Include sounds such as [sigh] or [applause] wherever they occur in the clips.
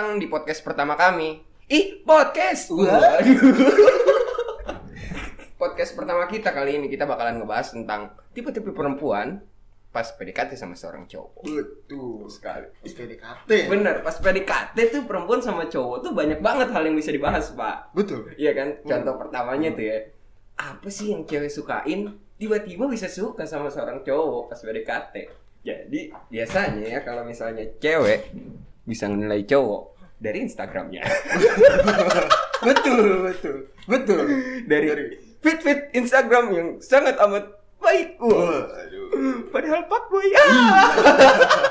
datang di podcast pertama kami. Ih, podcast. [laughs] Podcast pertama kita kali ini kita bakalan ngebahas tentang tipe-tipe perempuan pas PDKT sama seorang cowok. Betul sekali. PDKT. Bener, pas PDKT tuh perempuan sama cowok tuh banyak banget hal yang bisa dibahas, Pak. Betul. Iya kan? Contoh pertamanya tuh ya. Apa sih yang cewek sukain? Tiba-tiba bisa suka sama seorang cowok pas PDKT. Jadi biasanya ya kalau misalnya cewek bisa menilai cowok dari Instagramnya. [laughs] betul, betul. Betul. dari fit-fit Instagram yang sangat amat baik. Wah. Waduh. Padahal pak boy. Ah. [laughs]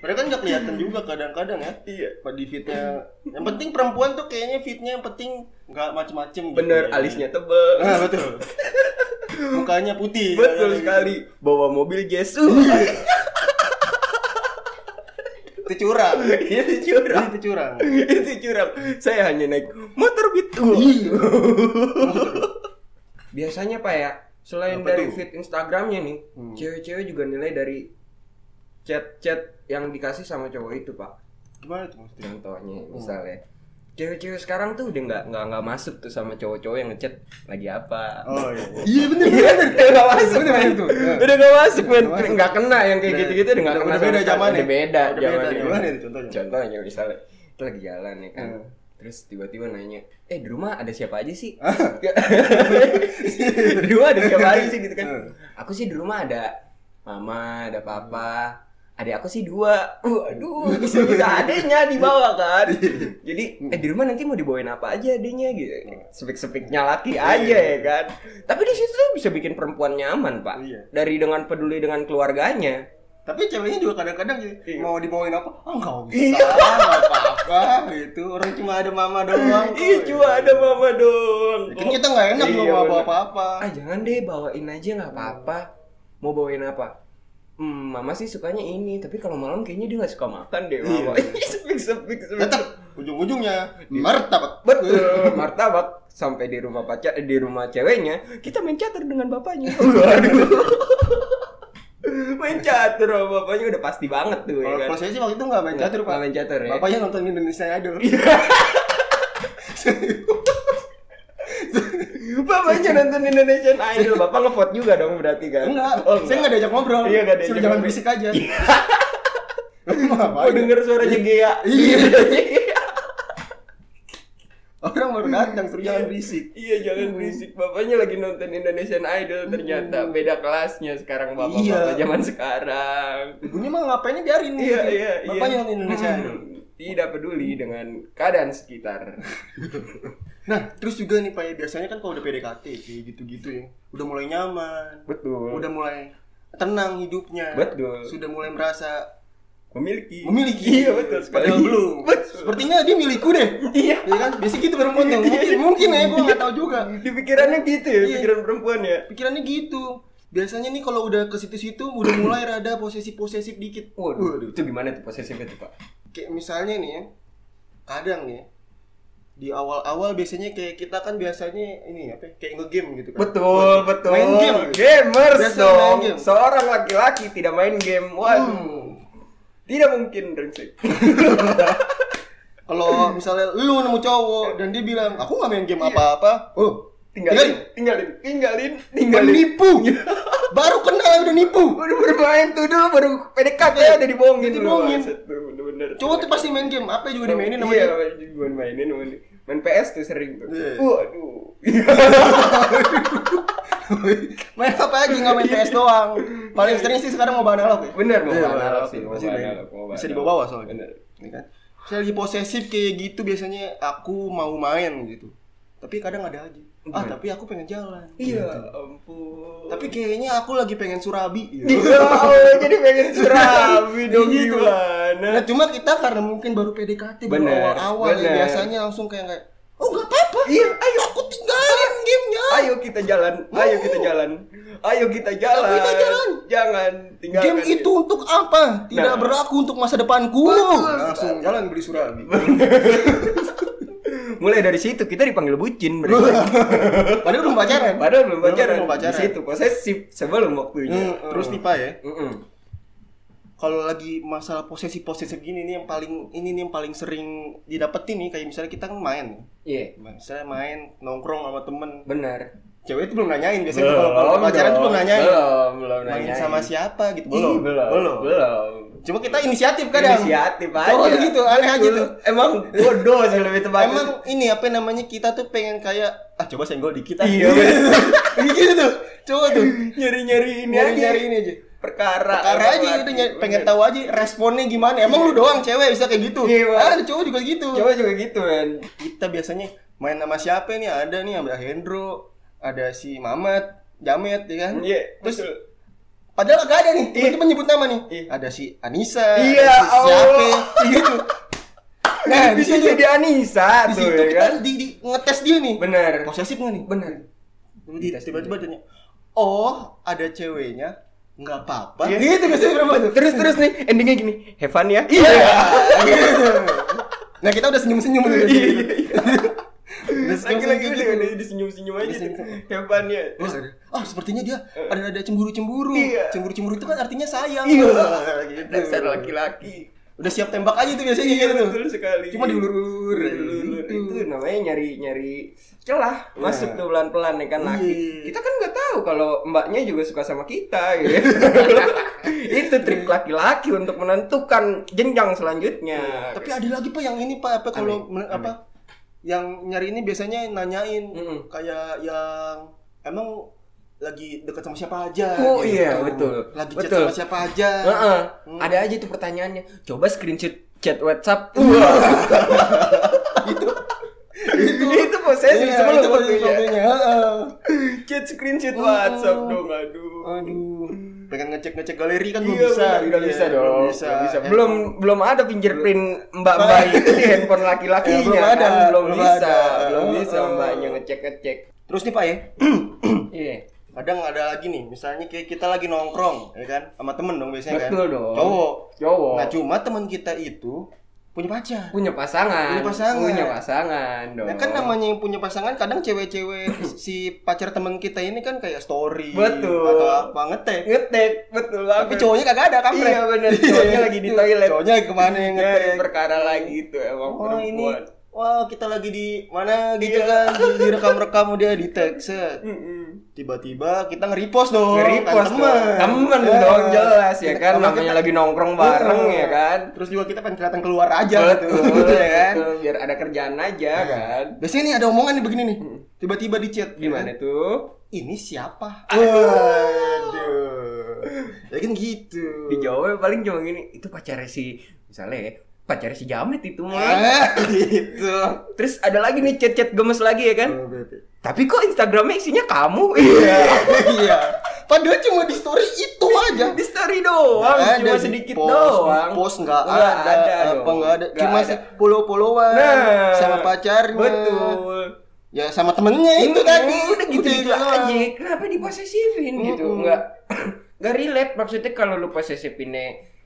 Mereka kan nggak kelihatan juga kadang-kadang ya. Iya. Di fitnya. Yang penting perempuan tuh kayaknya fitnya yang penting nggak macem-macem. gitu Bener, ya. alisnya tebel. Nah, betul. [laughs] Mukanya putih. Betul Gitu. sekali. Bawa mobil Jesu. Itu curang. [laughs] Itu curang. Itu curang. itu curang. Saya hanya naik motor beat. [laughs] Biasanya Pak ya, selain Apa dari tuh? feed Instagramnya nih, Hmm. cewek-cewek juga nilai dari chat-chat yang dikasih sama cowok itu Pak. Gimana tuh maksudnya? Contohnya misalnya, cewek-cewek sekarang tuh udah nggak nggak nggak masuk tuh sama cowok-cowok yang ngechat lagi apa. Oh iya. Iya bener. Iya, udah nggak masuk, Bener, bener tuh. Iya. Udah nggak masuk, men. Nggak kena yang kayak Udah- gitu-gitu, udah nggak udah- kena. udah beda zamannya. Udah beda, Udah. Gimana itu contohnya? Contohnya misalnya, kita lagi jalan nih kan. Hmm. Terus tiba-tiba nanya, eh di rumah ada siapa aja sih? [laughs] di rumah ada siapa aja sih gitu kan? Hmm. Aku sih di rumah ada mama, ada papa, adik aku sih dua. Waduh, bisa-bisa adenya dibawa kan. Jadi, eh di rumah nanti mau dibawain apa aja adenya gitu. Sepik-sepiknya laki aja ya kan. Tapi di situ tuh bisa bikin perempuan nyaman, Pak. Iya. Dari dengan peduli dengan keluarganya. Tapi ceweknya juga kadang-kadang gitu, Iya. mau dibawain apa? Ah nggak usah, Iya. nggak apa-apa gitu. Orang cuma ada mama doang. Ih, cuma ada mama doang. Kan kita nggak enak Iya, mau bawa bener. apa-apa. Ah jangan deh bawain aja nggak apa-apa. Mau bawain apa? Hmm, mama sih sukanya ini, tapi kalau malam kayaknya dia nggak suka makan deh, mama. Iya. sepik sepik sepik. Tetap ujung-ujungnya martabak. Betul, martabak sampai di rumah pacar di rumah ceweknya kita main catur dengan bapaknya. [laughs] Waduh. main catur sama bapaknya udah pasti banget tuh ya kan. kalau saya sih waktu itu nggak main catur pak. Nggak main catur ya. Bapaknya nonton Indonesia Idol. [laughs] [laughs] Bapaknya nonton Indonesian Idol, bapak ngevote juga dong berarti kan? Enggak, Oh, saya nggak diajak ngobrol. Iya, nggak diajak Suruh jangan berisik aja. Oh denger suaranya Gea. Iya. [laughs] Orang baru datang, suruh jangan berisik. Iya jangan berisik. Bapaknya lagi nonton Indonesian Idol ternyata beda kelasnya sekarang bapak-bapak Iya. zaman sekarang. Ibunya mah ngapainnya biarin nih. Iya iya iya. Bapaknya nonton Indonesia Hmm, Idol. Tidak peduli dengan keadaan sekitar. [laughs] Nah, terus juga nih Pak, ya, biasanya kan kalau udah PDKT kayak gitu-gitu ya, udah mulai nyaman, Betul. udah mulai tenang hidupnya, Betul. sudah mulai merasa Memiliki. memiliki. Iya betul sekali. Padahal belum. [laughs] Betul. Sepertinya dia milikku deh. Iya. Ya kan? Biasa gitu perempuan tuh. Mungkin, mungkin ya, gue nggak tahu juga. Di pikirannya gitu ya, Iya. pikiran perempuan ya. Pikirannya gitu. Biasanya nih kalau udah ke situ-situ udah mulai rada posesif-posesif dikit. Waduh, itu gimana tuh posesifnya tuh pak? Kayak misalnya nih ya, kadang nih ya, di awal-awal biasanya kayak kita kan biasanya ini apa ya, kayak ngegame gitu kan. Betul, betul. Main game. Gamers Biasa dong. main game. Seorang laki-laki tidak main game. Waduh. Hmm. Tidak mungkin, brengsek. [laughs] Kalau misalnya lu nemu cowok dan dia bilang, "Aku nggak main game apa-apa." Oh, tinggalin, tinggalin, tinggalin, tinggalin. Menipu. [laughs] Baru kenal udah nipu. [laughs] Baru bermain tuh dulu baru PDKT ya udah dibohongin. Dibohongin. Bener-bener. Cowok tuh pasti main game, apa juga dimainin Iya, dia. gue mainin main, main PS tuh sering tuh. Iya. Waduh. [laughs] main apa aja nggak main PS doang. Paling sering sih sekarang mau analog ya. Bener, mau Iya, analog sih, main. analog, Bisa dibawa soalnya. Bener. Ini kan. Saya lagi posesif kayak gitu biasanya aku mau main gitu. Tapi kadang ada aja. Ah, tapi aku pengen jalan. Iya, Gitu. ampun. Tapi kayaknya aku lagi pengen surabi. [laughs] Iya, oh, jadi pengen surabi dong Gitu. gimana? Nah, cuma kita karena mungkin baru PDKT baru awal-awal ya, biasanya langsung kayak kayak Oh nggak apa-apa. Iya, ayo Aku tinggalin gamenya. Ayo kita jalan, ayo kita jalan, ayo kita jalan. kita jalan. Jangan tinggalkan. Game itu untuk apa? Tidak Nah. berlaku untuk masa depanku. Betul Langsung jalan beli surabi. [laughs] Mulai dari situ kita dipanggil bucin. berarti. [laughs] Padahal belum pacaran. Padahal belum pacaran. Belum pacaran. Di situ posesif sebelum waktunya. Hmm, terus nih Pak ya. Mm-mm. kalau lagi masalah posesif posesif gini nih yang paling ini nih yang paling sering didapetin nih kayak misalnya kita kan main Iya, misalnya main nongkrong sama temen benar. Cewek itu belum nanyain biasanya kalau kalau pacaran tuh belum nanyain Belum, belum main nanyain. sama siapa gitu Ih, belum belum, belum belum. cuma kita inisiatif kadang Inisiatif aja. Cowok gitu, aneh aja tuh. Emang bodoh sih lebih tepatnya. emang ini apa namanya kita tuh pengen kayak ah coba senggol dikit ah. Iya, [laughs] gitu tuh cowok tuh nyari-nyari ini nyari aja. nyari ini aja Perkara. Perkara aja nyari- pengen tahu aja responnya gimana. Emang lu doang cewek bisa kayak gitu. Iya. Ah, ada cowok juga gitu. Coba juga gitu kan. Kita biasanya main sama siapa nih? Ada nih ada Hendro, ada si Mamat, Jamet ya kan. Iya, Terus betul. padahal gak ada nih. Iya. Teman-teman nyebut nama nih. Iya. Ada si Anissa, Iya, ada si siapa Allah. gitu. [laughs] Nah, di bisa situ jadi Anissa di situ ya kita kan. di, di ngetes dia nih. Bener. Posesif nggak nih? Bener. Di- Tiba-tiba tanya, "Oh, ada ceweknya." Nggak apa-apa. Iya. Gitu biasanya berapa tuh? Terus terus nih endingnya gini, have fun ya. Iya. gitu. [laughs] Nah kita udah senyum-senyum. Iya, gitu. Iya, iya. Udah Lagi-lagi udah gitu. udah disenyum-senyum aja. Udah senyum-senyum. Have fun ya. Wah, ah sepertinya dia ada ada cemburu-cemburu. Iya. Cemburu-cemburu itu kan artinya sayang. Iya. Wah, gitu. Dasar laki-laki. Udah siap tembak aja tuh biasanya Iya gitu betul sekali. Cuma diulur-ulur. Diulur-ulur. Gitu. Itu namanya nyari-nyari celah masuk tuh pelan-pelan ya kan laki. Iya. Kita kan nggak tahu kalau mbaknya juga suka sama kita gitu. [laughs] itu trik laki-laki untuk menentukan jenjang selanjutnya. Tapi ada lagi pak yang ini pak apa kalau apa yang nyari ini biasanya nanyain Mm-mm. kayak yang emang lagi dekat sama siapa aja Oh, gitu. iya, betul. lagi chat Betul. sama siapa aja Heeh. Hmm. Ada aja tuh pertanyaannya. Coba screenshot chat WhatsApp. [laughs] itu itu posesif Iya, sebelum itu waktunya. Chat screenshot. WhatsApp dong, aduh. Aduh, pengen ngecek ngecek galeri kan belum Iya, bisa, benar, gitu nggak ya. bisa dong. belum bisa. bisa. Belum belum ada fingerprint mbak-mbak itu di handphone laki-lakinya Ya, belum kan. ada, belum, bisa, belum bisa Oh. mbaknya ngecek-ngecek. Terus nih pak ya, [clears throat] Iya. kadang ada lagi nih, misalnya kayak kita lagi nongkrong, ya kan, sama temen dong biasanya Betul kan, dong. cowok. Cowok. Nah cuma teman kita itu punya pacar. punya pasangan. Punya pasangan. Punya pasangan dong. Nah kan namanya yang punya pasangan kadang cewek-cewek [laughs] si pacar teman kita ini kan kayak story Betul. atau apa ngetek. ngetek betul Tapi cowoknya kagak ada kan? Iya benar, cowoknya lagi di [laughs] toilet. Cowoknya ke mana yang ngetek? perkara lagi itu emang Oh ini, perempuan. Wah kita lagi di mana gitu Iya. kan, di, direkam-rekam dia di tag set. Tiba-tiba kita nge-repost dong, Nge-repost kan dong. Temen Ya. dong jelas ya kan Sama namanya kita- lagi nongkrong bareng ya kan. Terus juga kita pengen kelihatan keluar aja Betul, gitu ya kan. betul. biar ada kerjaan aja kan. Biasanya nih ada omongan nih begini nih. Tiba-tiba di chat gitu Gimana kan. tuh? Ini siapa? Aduh. Ya kan gitu. Dijawab paling cuma gini, itu pacarnya si misalnya ya, pacarnya si Jamet itu mah. Ah, gitu. Terus ada lagi nih chat-chat gemes lagi ya kan. Oh. Tapi kok Instagramnya isinya kamu? [laughs] Iya. Iya. Padahal cuma di story itu aja. Di story doang, Nggak cuma di sedikit post, doang. Post nggak Nggak ada, ada apa nggak ada. Cuma ada. follow-followan Nah, sama pacarnya. Betul. Ya sama temennya itu tadi. udah gitu-gitu aja. Kenapa diposesifin gitu? Mm-mm. Enggak enggak relate maksudnya kalau lu posesifin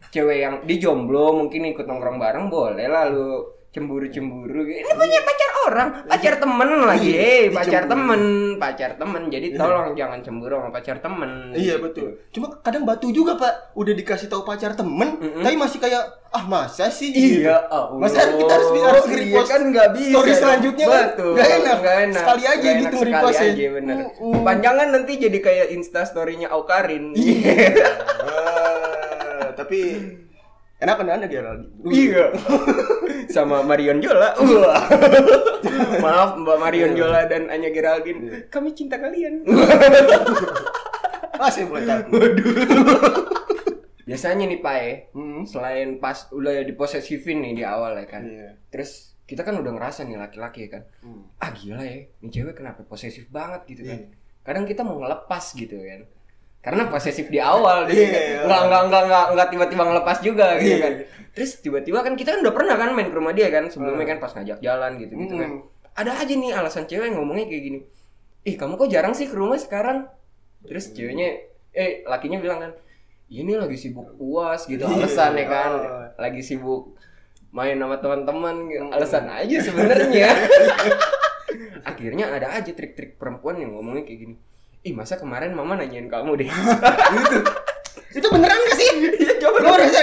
cewek yang di jomblo mungkin ikut nongkrong bareng boleh lah lu cemburu-cemburu gitu. Ini punya pacar orang, pacar temen lagi, Iya, eh pacar dicemburu. temen, pacar temen. Jadi tolong jangan cemburu sama pacar temen. Iya Gitu. betul. Cuma kadang batu juga pak. Udah dikasih tahu pacar temen, Mm-mm. tapi masih kayak ah masa sih? Iya, Gitu. Allah. Masa kita harus harus Iya kan nggak bisa. story selanjutnya kan? Betul. Nggak enak. Nggak enak. Sekali aja Nggak gitu nge-repost sekali ya. aja bener. Mm-mm. Panjangan nanti jadi kayak Insta story-nya Aukarin. [laughs] Ah, tapi enak kan anda Geraldine? Iya. [laughs] Sama Marion Jola. [laughs] Maaf Mbak Marion Jola dan Anya Geraldine. Kami cinta kalian. Saya mulai takut. Biasanya nih Pak ya, Hmm. selain pas udah diposesifin nih di awal ya kan. Iya. Terus kita kan udah ngerasa nih laki-laki ya kan. Hmm. Ah gila ya, nih cewek kenapa posesif banget gitu kan. Iya. Kadang kita mau ngelepas gitu kan. Karena posesif di awal gitu Iya, kan. iya. Nggak, nggak, nggak, nggak, nggak tiba-tiba ngelepas juga gitu Iya. kan. Terus tiba-tiba kan kita kan udah pernah kan main ke rumah dia kan. Sebelumnya kan pas ngajak jalan gitu gitu kan. Hmm. Ada aja nih alasan cewek ngomongnya kayak gini. Ih kamu kok jarang sih ke rumah sekarang? Terus ceweknya, eh lakinya bilang kan, ini lagi sibuk uas gitu Iya. alasannya kan. Oh. Lagi sibuk main sama teman-teman gitu. Hmm. alasan aja sebenarnya. [laughs] Akhirnya ada aja trik-trik perempuan yang ngomongnya kayak gini. Ih masa kemarin mama nanyain kamu deh. [laughs] Itu beneran gak sih? Iya coba Lu rasa?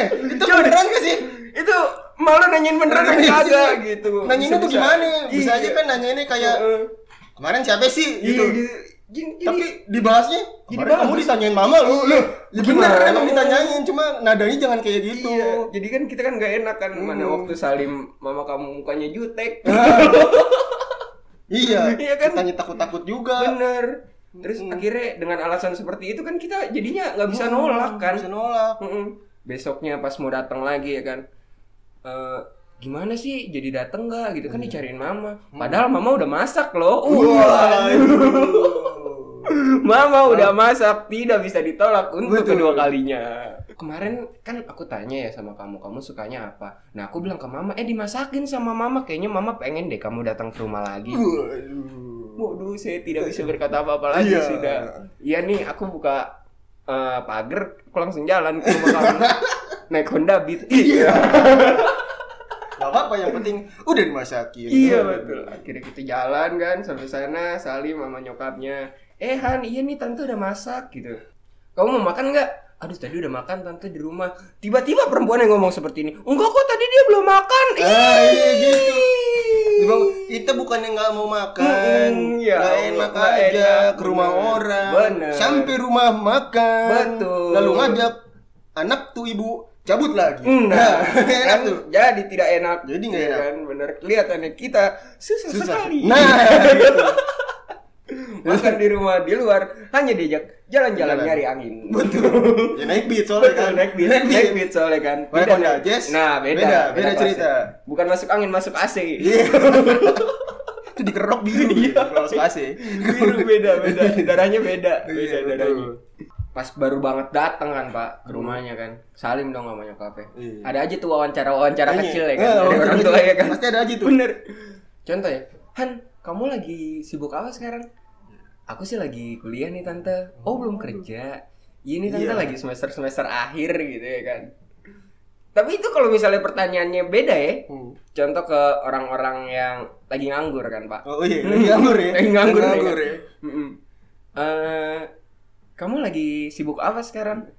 nanyain beneran apa kagak gitu. Nanyainnya tuh gimana? Bisa Iya. aja kan nanyainnya kayak kemarin siapa sih Iya, gitu. gitu. Jadi- Tapi dibahasnya Jadi kemarin kamu ditanyain mama lu. Iya. Ya bener emang ditanyain cuma nadanya jangan kayak gitu. Iya, jadi kan kita kan gak enak kan mana Hmm. waktu salim mama kamu mukanya jutek. [laughs] Iya. Iya kan? Tanya takut-takut juga. Bener. Terus Mm. akhirnya dengan alasan seperti itu kan kita jadinya nggak bisa nolak kan. Bisa nolak. Mm-mm. Besoknya pas mau datang lagi ya kan. eh gimana sih jadi dateng nggak gitu kan dicariin mama. Padahal mama udah masak loh. Wah. [laughs] Mama udah masak, tidak bisa ditolak untuk Betul. kedua kalinya. Kemarin kan aku tanya ya sama kamu, kamu sukanya apa? Nah aku bilang ke mama, eh dimasakin sama mama. Kayaknya mama pengen deh kamu datang ke rumah lagi. Waduh. Waduh, saya tidak bisa berkata apa-apa lagi Iya. sudah. Iya nih, aku buka eh, pagar, aku langsung jalan ke rumah kamu. [laughs] Naik Honda Beat. Iya. Gak apa-apa yang penting udah dimasakin. iya betul. Akhirnya kita jalan kan sampai sana, salim sama nyokapnya. Eh Han, iya nih tante udah masak gitu. Kamu mau makan nggak? Aduh tadi udah makan tante di rumah. Tiba-tiba perempuan yang ngomong seperti ini. Enggak kok tadi dia belum makan. Ah, iya gitu. Bang, kita bukannya nggak mau makan, Mm-mm, ya Allah, enak nggak aja enak, ke rumah bener. orang, Bener. sampai rumah makan, Betul. lalu ngajak anak tuh ibu cabut lagi. Nah, [laughs] enak kan tuh. jadi tidak enak. Jadi nggak Iya enak. Kan, bener. Kelihatannya kita susah, Susah. sekali. Nah, [laughs] gitu. Makan di rumah di luar hanya diajak jalan-jalan Jalan. nyari angin. [laughs] betul. Ya naik beat soalnya Betul, kan. naik beat, naik beat soalnya kan. Beda Honda. Jazz. Nah, beda. Beda, beda kelas. cerita. Bukan masuk angin, masuk AC. [laughs] Iya. Itu dikerok biru. Iya. Kalau suka AC. Biru beda, beda. Darahnya beda, beda Iya, betul. darahnya. Pas baru banget datang kan, Pak, ke rumahnya kan. Salim dong sama nyokapnya. Iya. Ada aja tuh wawancara-wawancara Iya. kecil ya kan. Eh, Dari wawancara orang tua ya kan. Pasti ada aja tuh. Bener. Contoh ya, Han, kamu lagi sibuk apa sekarang? Aku sih lagi kuliah nih tante. Oh belum kerja. Ini tante Iya. lagi semester semester akhir gitu ya kan. Tapi itu kalau misalnya pertanyaannya beda ya. Hmm. Contoh ke orang-orang yang lagi nganggur kan pak. Oh iya, [laughs] lagi nganggur ya. Lagi nganggur, Lagi ya, nganggur kan? ya. Eh, kamu lagi sibuk apa sekarang?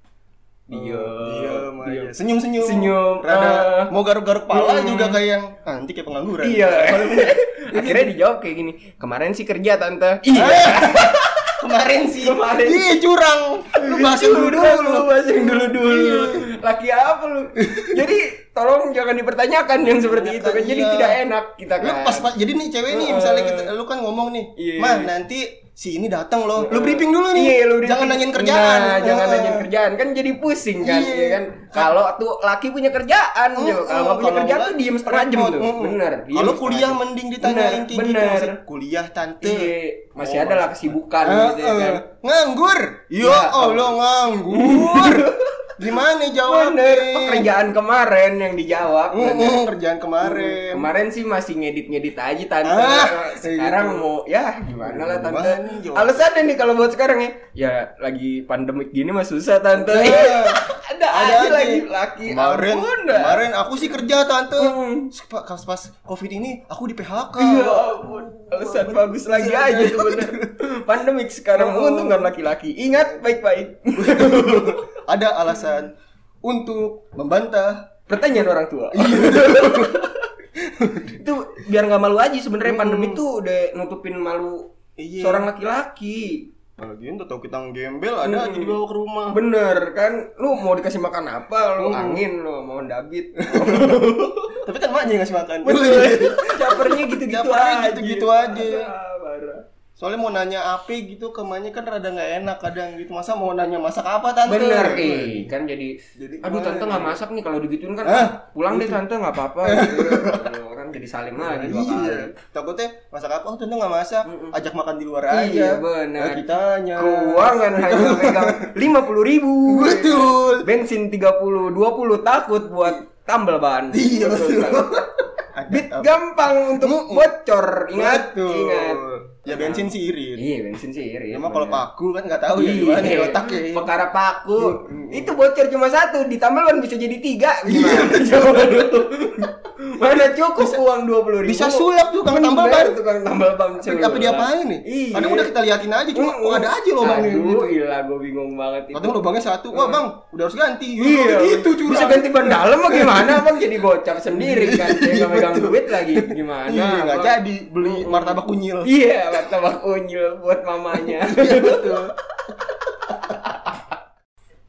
Aja. diam. Senyum-senyum. Senyum. Rada Ah. mau garuk-garuk pala Hmm. juga kayak yang ah, nanti kayak pengangguran. Iya. [laughs] [laughs] Akhirnya dijawab kayak gini. Kemarin sih kerja tante. Iya. [laughs] Kemarin sih. Kemarin. Iya curang. Lu bahas yang dulu dulu. Lu bahas yang dulu dulu. Laki apa lu? [laughs] Jadi tolong jangan dipertanyakan yang seperti itu kan. Jadi Iya. tidak enak kita Lu kan. pas, pas jadi nih cewek nih misalnya kita lu kan ngomong nih, Iya. "Mah, nanti si ini datang loh." Lu briefing dulu nih. Iya, lu Jangan briefing. nanyain kerjaan. Nah, jangan Heeh. nanyain kerjaan kan jadi pusing kan, Iya. iya kan. Kalau tuh laki punya kerjaan, Jo. kalau nggak punya kerjaan tuh diem setengah jam tuh. Heeh. Bener. Kalau kuliah jam. mending ditanyain kayak gitu. bener. Kuliah tante. Iya, masih Oh, ada lah kesibukan Heeh. gitu ya kan. Nganggur. Ya Iya, Allah nganggur. [laughs] Gimana jawabnya? Bener, pekerjaan kemarin yang dijawab. Mm, mm, kerjaan kemarin. Kemarin sih masih ngedit-ngedit aja tante. Ah, sekarang gitu. mau ya gimana lah tante. Alasannya nih kalau buat sekarang ya, ya lagi pandemik gini mah susah tante. [laughs] Ada, Ada aja lagi laki. Kemarin, ampun kemarin aku sih kerja tante. Hmm. Pas, pas, pas covid ini aku di PHK. Iya ampun, alasan bagus lagi aja tuh bener. Pandemik sekarang Oh. menguntungkan laki-laki. Ingat baik-baik. [laughs] Ada alasan untuk membantah. Pertanyaan orang tua. Iya. [laughs] itu biar nggak malu aja sebenarnya pandemik tuh udah nutupin malu Iya. seorang laki-laki. Lagian tuh tau kita ngegembel ada aja dibawa ke rumah. Bener kan, lu mau dikasih makan apa? Lu Hmm. angin, lu mau dabit. [laughs] Tapi kan maknya yang ngasih makan. [laughs] Capernya gitu-gitu Capernya aja. gitu-gitu aja. Soalnya mau nanya apa gitu ke emaknya kan rada nggak enak kadang gitu. Masa mau nanya masak apa tante? Bener, eh kan jadi, Jadi aduh tante nggak masak nih kalau digituin kan, Ah, pulang deh tante nggak apa-apa. [laughs] gitu. Kan jadi salim lagi dua kali. Iya. Takutnya masak apa? Oh, tante nggak masak. Ajak makan di luar aja. Iya, benar. Nah, kitanya. Keuangan hanya [laughs] megang lima puluh ribu. Betul. Bensin 30, 20 takut buat tambal ban. Iya, betul. Bit gampang untuk bocor. Ingat, Betul. ingat. Ya bensin sih irit. Iya bensin sih irit. Cuma kalau paku kan nggak tahu ya gimana ya otaknya. Perkara paku. Hmm. Itu bocor cuma satu, ditambah kan bisa jadi tiga. Gimana? Coba [laughs] dulu. Mana cukup uang dua puluh ribu? Bisa sulap tuh, Kang tambal ban. Tukang tambal ban. Tapi apa diapain nih? Iya. Kadang udah kita liatin aja, cuma kok ada aja lubangnya Aduh, gitu. Iya, gue bingung banget itu. Kadang lubangnya satu, wah bang, udah harus ganti. Iya, gitu curang. Bisa ganti ban dalam apa gimana [laughs] bang? Jadi gocap sendiri kan, nggak megang duit lagi. Gimana? Iya, nggak jadi beli martabak kunyil. Iya, martabak unyil buat mamanya. [laughs] Iya betul.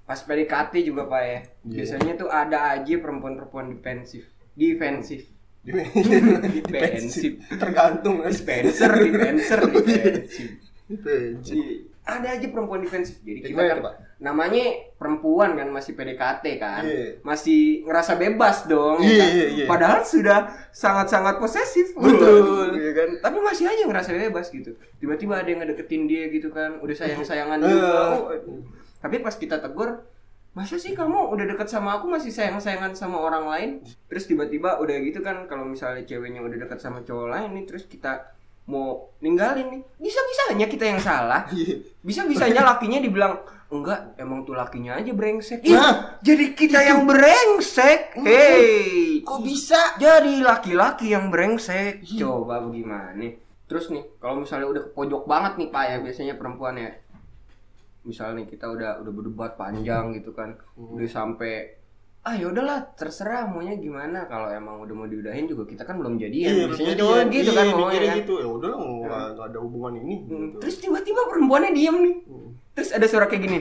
Pas PDKT juga pak ya. Biasanya tuh ada aja perempuan-perempuan defensif. Defensif. Defensif. Tergantung. Dispenser, dispenser, [laughs] defensif. Defensif. Ada aja perempuan defensif. Jadi kita kan namanya perempuan kan masih PDKT kan. Iya. Masih ngerasa bebas dong. Iya, kan? iya, iya. Padahal sudah sangat-sangat posesif. Betul. Iya kan? Tapi masih aja ngerasa bebas gitu. Tiba-tiba ada yang ngedeketin dia gitu kan. Udah sayang-sayangan Eh. juga. Oh, aduh. Tapi pas kita tegur, masa sih kamu udah deket sama aku masih sayang-sayangan sama orang lain? Terus tiba-tiba udah gitu kan kalau misalnya ceweknya udah deket sama cowok lain nih terus kita mau ninggalin nih. Bisa-bisanya kita yang salah. Iya. Bisa-bisanya lakinya dibilang enggak, emang tuh lakinya aja brengsek. Ih, Nah. jadi kita yang brengsek. Hey, Kok bisa? jadi laki-laki yang brengsek. Coba bagaimana? Terus nih, kalau misalnya udah ke pojok banget nih Pak ya, biasanya perempuan ya. Misalnya nih kita udah udah berdebat panjang gitu kan. Udah sampai ah ya udahlah terserah maunya gimana kalau emang udah mau diudahin juga kita kan belum jadian biasanya cowok gitu kan iya, maunya mikirnya kan. gitu. Ya udah nggak nggak ada hubungan ini. Hmm, gitu. Terus tiba-tiba perempuannya diem nih. Hmm. Terus ada suara kayak gini.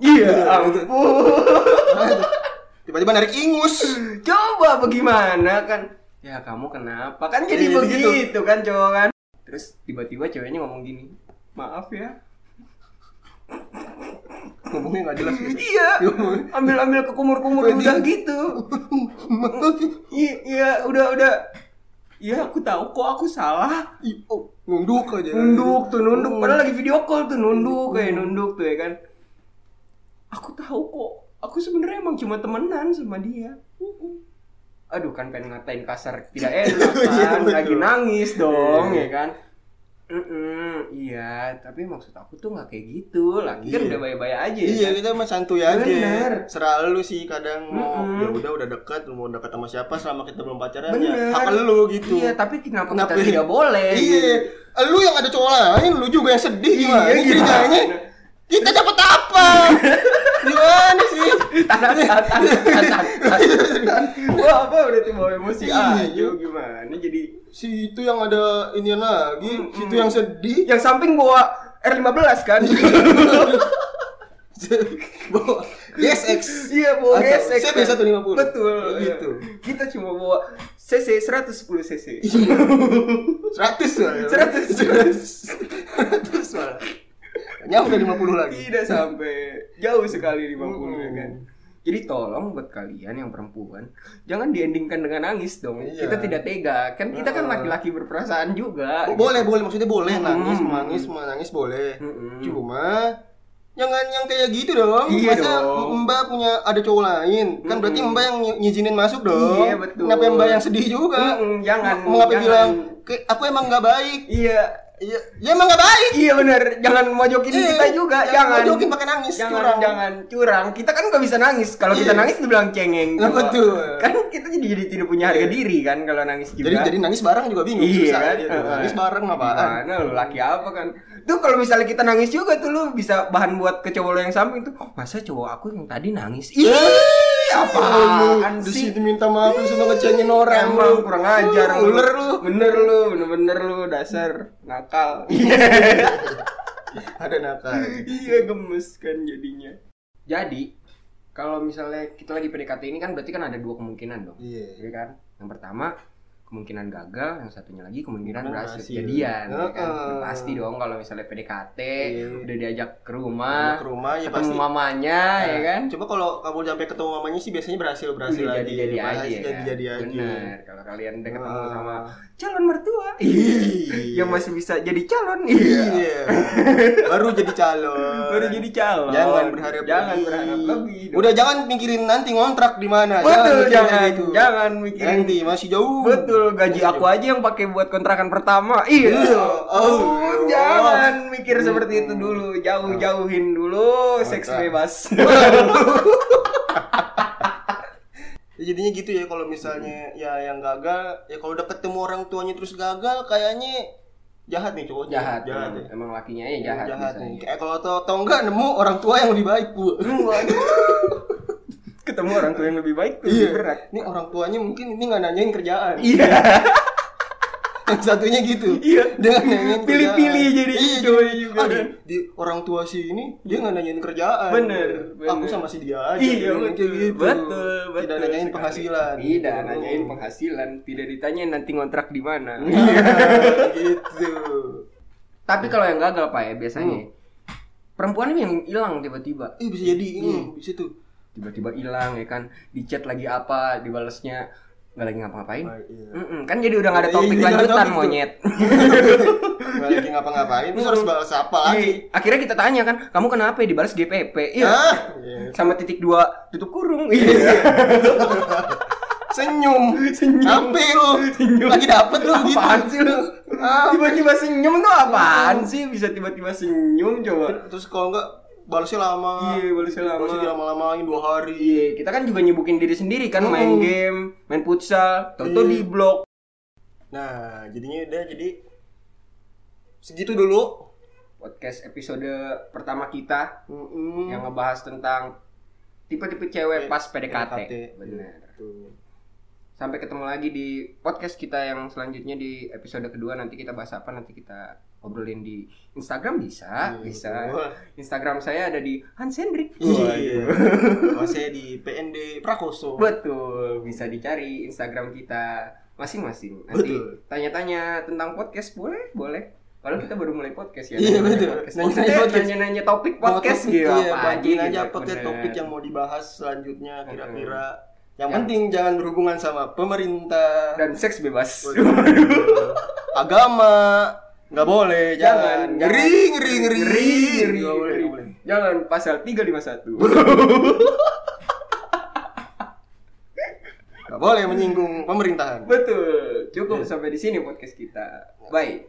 Iya, ampun. Nah, [laughs] itu. Tiba-tiba narik ingus. Coba bagaimana kan? Ya kamu kenapa? Kan jadi Iya, jadi begitu kan cowok kan. Terus tiba-tiba ceweknya ngomong gini. Maaf ya. Ngomongnya nggak jelas. gitu. Iya. [laughs] Ambil-ambil ke kumur-kumur Jadi- udah gitu. [laughs] Iya, iya, udah udah. Iya, aku tahu kok aku salah. Oh, nunduk aja. Nunduk tuh, nunduk. Hmm. Padahal lagi video call tuh nunduk kayak nunduk tuh ya kan. Aku tahu kok. Aku sebenarnya emang cuma temenan sama dia. Aduh kan pengen ngatain kasar tidak [laughs] enak Iya, kan. betul. lagi nangis dong Iya. ya kan. Mm-mm, iya, tapi maksud aku tuh nggak kayak gitu. Lagi kan Iya. udah baik-baik aja. ya Iya kan? kita mah santuy aja. Bener. Serah lu sih kadang mau Mm-mm. ya udah udah dekat, lu mau dekat sama siapa selama kita belum pacaran Bener. ya hak lu gitu. Iya, tapi kenapa, Kenapa? kita tidak boleh? Iya. Lu yang ada cowok lain, lu juga yang sedih gimana? Iya, ceritanya? Kita dapat apa? [laughs] gimana sih? tahan tahan tahan tahan tahan. Wah apa udah tuh bawa emosi Iya. aja gimana jadi Si itu yang ada ini lagi, si itu yang sedih. yang samping bawa R15 kan [laughs] Bawa GSX. iya bawa gesek CB 150. betul Gitu. iya. kita cuma bawa CC 110 cc 100 lah. 100. 100 [laughs] malah. Nyampe 50 lagi. tidak sampai jauh sekali 50 ya kan Hmm. jadi tolong buat kalian yang perempuan jangan diendingkan dengan nangis dong Iya. kita tidak tega kan kita kan laki-laki berperasaan juga Oh, boleh, boleh maksudnya boleh Hmm. nangis, menangis, menangis boleh. Mm-mm. Cuma jangan yang kayak gitu dong. Iya Masa dong. Mbak punya ada cowok lain? Kan berarti. Mbak yang ny- ngizinin masuk dong. Iya, betul. Kenapa Mbak yang sedih juga? Mm-mm, jangan, Mengapa bilang "Ke- aku emang nggak baik? iya Iya, ya emang nggak baik. Iya bener, jangan mojokin Iya, kita juga, jangan jangan. mojokin pakai nangis, jangan, curang. jangan curang. Kita kan nggak bisa nangis. Kalau kita Iya. nangis dibilang cengeng. Nah, betul. Kan kita jadi jadi tidak punya harga diri kan kalau nangis juga. Jadi jadi nangis bareng juga bingung. Iya susah kan? gitu. Nangis bareng apaan? Gimana lu laki apa kan? Tuh kalau misalnya kita nangis juga tuh lu bisa bahan buat ke cowok lo yang samping tuh. Oh, masa cowok aku yang tadi nangis? Ih, apaan Di sih? situ minta maaf lu sudah ngecengin orang Emang lu. kurang ajar Ular lu. Bener lu, bener-bener lu dasar nakal. [laughs] Ada nakal. iya gemes kan jadinya jadi kalau misalnya kita lagi PDKT ini kan berarti kan ada dua kemungkinan dong Iya. Iya kan yang pertama kemungkinan gagal yang satunya lagi kemungkinan berhasil jadian ya kan? Udah pasti dong kalau misalnya PDKT Iya. udah diajak ke rumah ke rumah ya ketemu pasti. mamanya ya Nah, kan Coba kalau kamu sampai ketemu mamanya sih biasanya berhasil berhasil Udah lagi. jadi-jadi aja ya jadi-jadi aja. benar kalau kalian udah ketemu Ah. sama calon mertua Iya. [laughs] yang masih bisa jadi calon Iya. Baru jadi calon. baru jadi calon Jangan berharap jangan lebih. berharap lebih Udah jangan mikirin nanti ngontrak di mana. betul jangan kayak gitu. jangan mikirin Nanti masih jauh. betul gaji aku aja yang pakai buat kontrakan pertama. Iya. Oh, Oh, jangan mikir seperti itu dulu. Jauh-jauhin dulu seks bebas. [laughs] Ya, jadinya gitu ya kalau misalnya ya yang gagal ya kalau udah ketemu orang tuanya terus gagal kayaknya jahat nih cowoknya jahat, jahat emang, ya. emang lakinya ya jahat. jahat biasanya. nih kayak kalau tau, tau enggak nemu orang tua yang lebih baik bu. [laughs] Ketemu orang tua yang lebih baik tuh iya berat. ini orang tuanya mungkin ini nggak nanyain kerjaan Iya. Yang [laughs] satunya gitu Iya. dia nggak nanyain Pilih-pilih jadi iya, cowoknya juga ah, di, di orang tua si ini dia nggak nanyain kerjaan Bener, aku bener. sama si dia aja Iya betul, gitu. betul, betul. tidak nanyain sekali. penghasilan Tidak Gitu. nanyain penghasilan, tidak ditanya nanti ngontrak di mana. Iya, [laughs] gitu Tapi kalau yang gagal pak ya biasanya Hmm. perempuan ini yang hilang tiba-tiba, eh bisa jadi ini Hmm. bisa tuh tiba-tiba hilang ya kan, di chat lagi apa, dibalesnya nggak lagi ngapa-ngapain. Ah, iya. Kan jadi udah nggak ada Iya, topik iya, lanjutan topik monyet. [laughs] Nggak lagi ngapa-ngapain terus harus balas apa lagi Iya, Akhirnya kita tanya kan, kamu kenapa dibalas GPP? Iya. Ah, iya. Sama titik dua tutup kurung. Iya. [laughs] senyum Senyum. Sampai lu lagi dapet lu gitu Apaan sih lu? Tiba-tiba senyum tuh apaan sih? Bisa tiba-tiba senyum coba. terus kalau enggak balasnya lama Iya, balasnya lama. balasnya dilama-lamain dua hari Iya, kita kan juga nyibukin diri sendiri kan main Hmm. game, main futsal, toto Iya. di blok. nah jadinya udah jadi segitu dulu Podcast episode pertama kita Mm-mm. yang ngebahas tentang tipe-tipe cewek pas PDKT. PDKT. Bener. Tuh. Sampai ketemu lagi di podcast kita yang selanjutnya di episode kedua nanti kita bahas apa nanti kita obrolin di Instagram bisa, Iya, bisa. Instagram saya ada di Hans Hendrik. Iya. Kalau saya di PND Prakoso. Betul, bisa dicari Instagram kita masing-masing. Nanti tanya-tanya tentang podcast boleh, boleh. Kalau kita baru mulai podcast ya. Iya, betul. Nanya-nanya. Nanya-nanya topik podcast gitu iya, apa aja gitu. aja pakai topik yang mau dibahas selanjutnya kira-kira. Yang Yang- penting jangan berhubungan sama pemerintah, dan seks bebas. [laughs] agama, nggak boleh, Jangan, jangan. Ngeri, ngeri, ngeri, Ngeri, ngeri, Nggak boleh, nggak boleh. Jangan pasal 351. [laughs] Nggak boleh menyinggung pemerintahan. Betul. Cukup sampai di sini podcast kita. Bye.